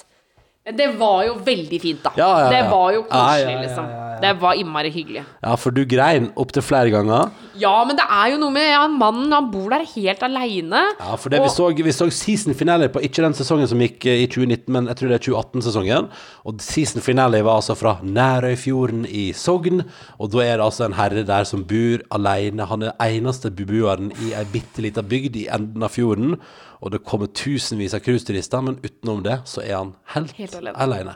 Det var jo veldig fint, da. Ja, ja, ja. Det var jo koselig, liksom. Det var innmari hyggelig. Ja, for du grein opptil flere ganger. Ja, men det er jo noe med ja, Mannen, han bor der helt aleine. Ja, for det vi, så, vi så season finale på ikke den sesongen som gikk eh, i 2019, men jeg tror det er 2018-sesongen. Og season finale var altså fra Nærøyfjorden i Sogn. Og da er det altså en herre der som bor alene. Han er eneste beboeren i ei bitte lita bygd i enden av fjorden. Og det kommer tusenvis av cruiseturister, men utenom det så er han helt, Helt alene. alene.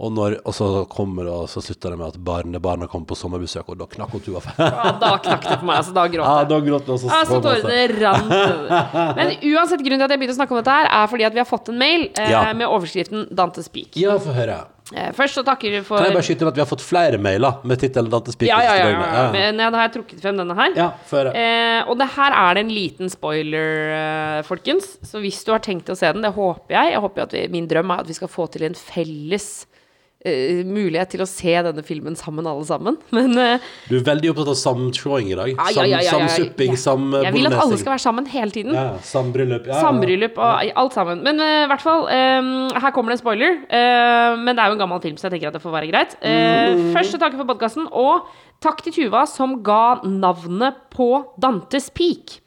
Og, når, og så kommer det, og så slutter det med at barnebarna kommer på sommerbesøk, og da knakk hun tua. Ja, da knakk det for meg. Altså, da gråt Ja, da gråt også. Altså, tårene rant. Men uansett, grunnen til at jeg begynte å snakke om dette her, er fordi at vi har fått en mail eh, Ja. med overskriften 'Dante Speak'. Ja, få høre. Eh, først så takker vi for Kan jeg bare skyte inn at vi har fått flere mailer med tittelen 'Dante Speak'? Ja, ja, ja. ja. ja. Men ja, da har jeg trukket frem denne her. Ja, før, høre. Eh, og det her er det en liten spoiler, eh, folkens. Så hvis du har tenkt å se den, det håper jeg. Jeg håper at vi, Min drøm er at vi skal få til en felles eh, mulighet til å se denne filmen sammen, alle sammen. Men uh, Du er veldig opptatt av samshowing i dag. ja, ja, ja, ja. Samsupping, sam jeg vil at alle skal være sammen hele tiden. ja, Sambryllup. Sambryllup og alt sammen. Men i uh, hvert fall, um, her kommer det en spoiler. eh, men det er jo en gammel film, så jeg tenker at det får være greit. Mm. Først så takker for podkasten, og takk til Tuva som ga navnet på Dantes Peak.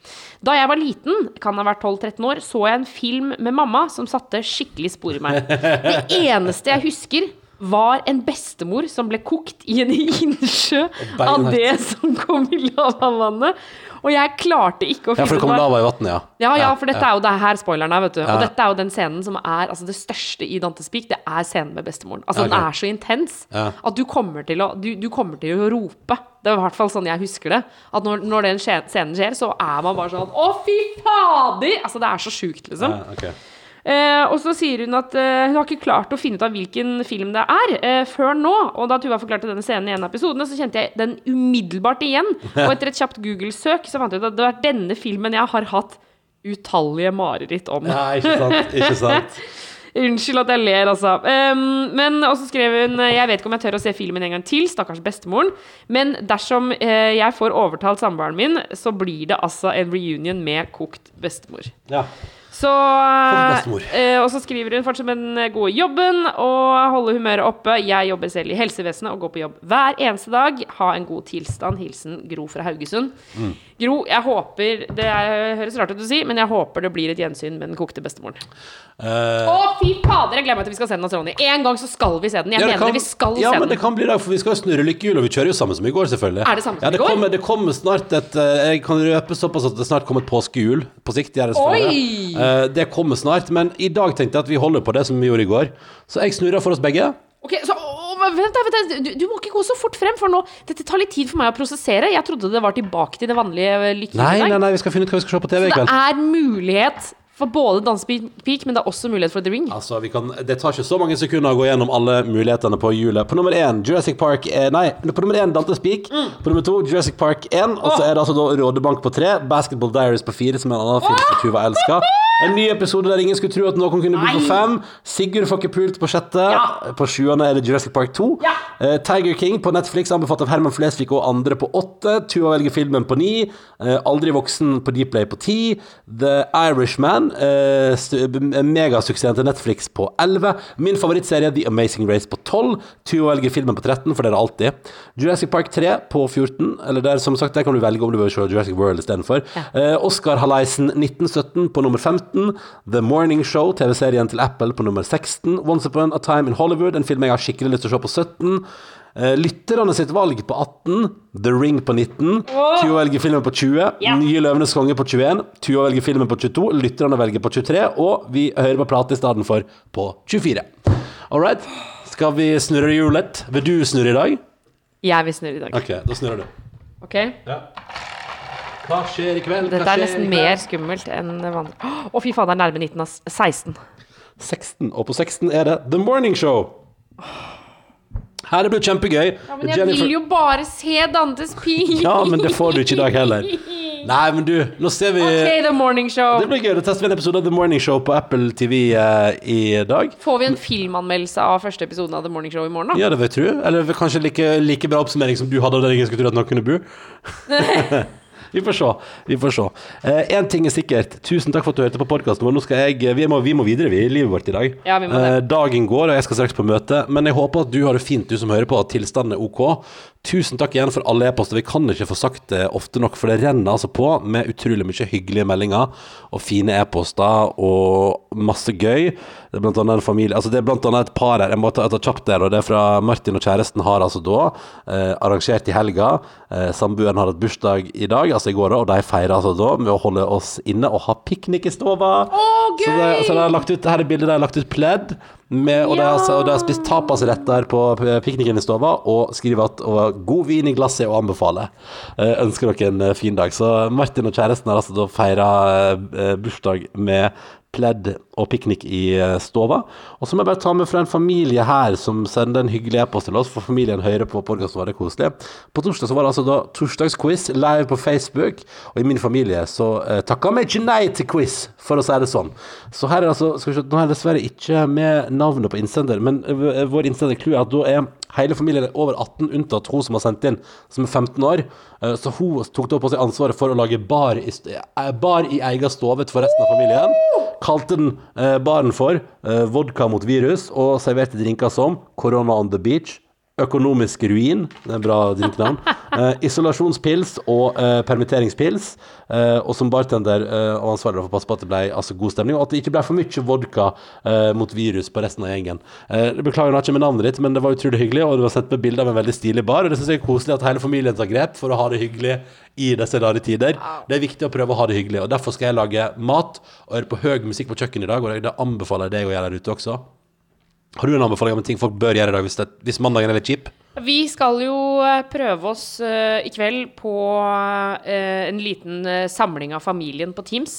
Da jeg var liten, kan ha vært 12-13 år, så jeg en film med mamma som satte skikkelig spor i meg. Det eneste jeg husker, var en bestemor som ble kokt i en innsjø av det som kom i lavavannet. Og jeg klarte ikke å Ja, for det kom lava i vannet, ja. ja, ja, for dette er jo det her spoileren er, vet du. Og dette er jo den scenen som er altså det største i Dantes Peak. Det er scenen med bestemoren. Altså, den er så intens at du kommer, til å, du, du kommer til å rope. Det er i hvert fall sånn jeg husker det. At når, når den scenen skjer, så er man bare sånn Å, fy fader! Altså, det er så sjukt, liksom. ja ok. Eh, og så sier hun at eh, hun har ikke klart å finne ut av hvilken film det er, eh, før nå. Og da Tuva forklarte denne scenen i en av episodene, så kjente jeg den umiddelbart igjen. Og etter et kjapt Google-søk så fant jeg ut at det var denne filmen jeg har hatt utallige mareritt om. Ja, ikke sant. Ikke sant. Unnskyld at jeg ler, altså. Um, men også skrev hun Jeg vet ikke om jeg tør å se filmen en gang til, stakkars bestemoren. Men dersom uh, jeg får overtalt samboeren min, så blir det altså en reunion med kokt bestemor. Ja. Så eh, Og så skriver hun fortsatt med den gode jobben og holde humøret oppe. Jeg jobber selv i helsevesenet og går på jobb hver eneste dag. Ha en god tilstand. Hilsen Gro fra Haugesund. Mm. Gro, jeg håper Det er, høres rart ut å si, men jeg håper det blir et gjensyn med den kokte bestemoren. Uh, Å, fy fader! Jeg gleder meg til vi skal se den hos Ronny. En gang så skal vi se den. Jeg ja, mener kan- det, vi skal ja, se men det kan bli det, for vi skal snurre lykkehjul, og vi kjører jo sammen som i går, selvfølgelig. Er det samme som ja, i går? Kommer, det kommer snart et eh, Jeg kan røpe såpass at det snart kommer et påskehjul. På sikt det. Oi! Eh, det kommer snart, men i dag tenkte jeg at vi holder på det som vi gjorde i går. Så jeg snurrer for oss begge. Ok, så, vent, vent. Du, du må ikke gå så fort frem, for nå Dette tar litt tid for meg å prosessere. Jeg trodde det var tilbake til det vanlige Nei, nei, nei, vi skal finne ut hva vi skal se på TV i Det er mulighet for både Dansepeak, men det er også mulighet for The Ring. Altså, vi kan, Det tar ikke så mange sekunder å gå gjennom alle mulighetene på hjulet. På nummer én Jurassic Park eh, Nei, på nummer én Dantes Peak. Mm. På nummer to Jurassic Park 1. Og så er det altså da Rådebank på tre. Basketball Diaries på fire, som er en annen film som Tuva elsker. En ny episode der ingen skulle tro at noen kunne bo på fem. Sigurd får ikke pult på sjette. Ja. På sjuende er det Jurassic Park 2. Ja. Uh, Tiger King på Netflix, anbefalt av Herman Flesvig og andre på åtte. Tuva velger filmen på ni. Uh, Aldri voksen på Dplay på ti. The Irishman, uh, megasuksessen til Netflix på elleve. Min favorittserie The Amazing Race på tolv. Tuva velger filmen på 13, for det er det alltid. Jurassic Park 3 på 14. Eller der, som sagt, der kan du velge om du vil se Jurassic World istedenfor. Eh, Oscar Halaisen 1917 på nummer 15. 15. The Morning Show, TV-serien til Apple, på nummer 16. Once Upon a Time in Hollywood, en film jeg har skikkelig lyst til å se på 17. Eh, lytterne sitt valg på 18. The Ring på 19. Tuva velger filmen på 20. yeah. Nye Løvenes konge på 21. Tuva velger filmen på 22. Lytterne velger på 23. Og vi hører på plate i stedet for på 24. All right. Skal vi snurre hjulet? Vil du snurre i dag? Jeg vil snurre i dag. Ok, da snurrer du. Ok? Ja. Hva skjer i kveld? Dette er nesten mer skummelt enn vanlig. Å, fy faen, det er nærme 19 av 16. 16, og på 16 er det The Morning Show. Her det blir kjempegøy. Ja, men jeg vil jo bare se Dantes pil. Ja, men det får du ikke i dag heller. Nei, men du, nå ser vi Ok, The Morning Show. Det blir gøy. Da tester vi en episode av The Morning Show på Apple TV eh, i dag. Får vi en filmanmeldelse av første episoden av The Morning Show i morgen, da? Ja, det vil jeg tro. Eller kanskje like, like bra oppsummering som du hadde av den jeg skulle tro at noen kunne bo. Vi får se. Vi får se. Én ting er sikkert. Tusen takk for at du hørte på podkasten vår. Nå skal jeg, vi, må, vi må videre vi, i livet vårt i dag. Ja, vi må det. Eh, dagen går, og jeg skal straks på møte. Men jeg håper at du har det fint, du som hører på, at tilstanden er ok. Tusen takk igjen for alle e-poster. Vi kan ikke få sagt det ofte nok, for det renner altså på med utrolig mye hyggelige meldinger og fine e-poster og masse gøy. Det er blant annet en familie Altså det er blant annet et par her, jeg må ta, ta kjapt der, og det er fra Martin og kjæresten har altså da eh, arrangert i helga. Eh, Samboeren har hatt bursdag i dag, altså i går, og de feirer altså da med å holde oss inne og ha piknik i stova. Gøy! Så, det, så det er lagt ut, her er bildet de har lagt ut pledd, med, og, de altså- og de har spist tapasretter på pikniken i stova, og skriver at og, 'god vin i glasset og anbefaler'. Eh, ønsker dere en eh, fin dag. Så Martin og kjæresten har altså feira eh, bursdag med pledd og piknik i eh, stova. Og så må jeg bare ta med fra en familie her som sender en hyggelig e-post til oss, for familien hører på podkasten vår, det koselig. På torsdag så var det altså da torsdagsquiz live på Facebook, og i min familie så eh, takka vi ikke nei til quiz, for å si det sånn. Så her er altså, skal vi se, nå er jeg dessverre ikke med navnet på innsender, men eh, vår innsender clou er at da er hele familien er over 18, unntatt hun som har sendt inn, som er 15 år. Eh, Så hun tok da på seg ansvaret for å lage bar i, bar i egen stove for resten av familien. Kalte den eh, baren for eh, vodka mot virus, og serverte drinker som Corona on the beach, Økonomisk ruin, det er en bra drinknavn. Eh, isolasjonspils og eh, permitteringspils. Eh, og som bartender eh, og ansvarlig for å passe på at det ble altså, god stemning, og at det ikke ble for mye vodka eh, mot virus på resten av gjengen. Eh, jeg beklager nå ikke med navnet ditt, men det var utrolig hyggelig, og du har sendt meg bilde av en veldig stilig bar. Og det syns jeg er koselig at hele familien tar grep for å ha det hyggelig i disse rare tider. Det er viktig å prøve å ha det hyggelig, og derfor skal jeg lage mat og høre på høy musikk på kjøkkenet i dag, og det anbefaler jeg deg å gjøre der ute også. Har du en anbefaling om en ting folk bør gjøre i dag hvis, det, hvis mandagen er litt kjip? Vi skal jo eh, prøve oss uh, i kveld på uh, en liten uh, samling av familien på Teams.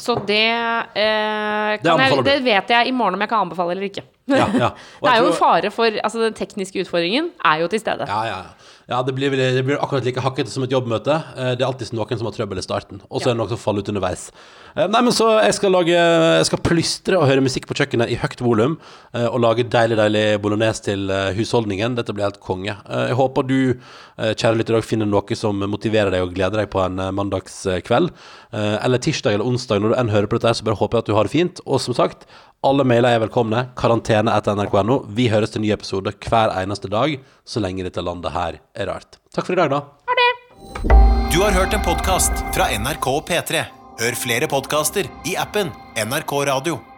Så det, kan jeg, det vet jeg i morgen om jeg kan anbefale eller ikke. Ja, ja. Det er jo en fare for Altså, den tekniske utfordringen er jo til stede. Ja, ja. ja det, blir, vel- det blir akkurat like hakkete som et jobbmøte. Eh, Det er alltid noen som har trøbbel i starten, og så Ja. er det noen som faller ut underveis. Eh, Nei, men så Jeg skal lage Jeg skal plystre og høre musikk på kjøkkenet i høyt volum, eh, og lage deilig, deilig bolognese til husholdningen. Dette blir helt konge. Jeg håper du, kjære lytter, finner noe som motiverer deg og gleder deg på en mandagskveld. Eh, Eller tirsdag eller onsdag, når du enn hører på dette, så bare håper jeg at du har det fint. Og som sagt, alle mailer er velkomne. Karantene etter nrk.no. Vi høres til ny episode hver eneste dag, så lenge dette landet her er rart. Takk for i dag, da. Du har hørt en podkast fra NRK og P3. Hør flere podkaster i appen NRK Radio.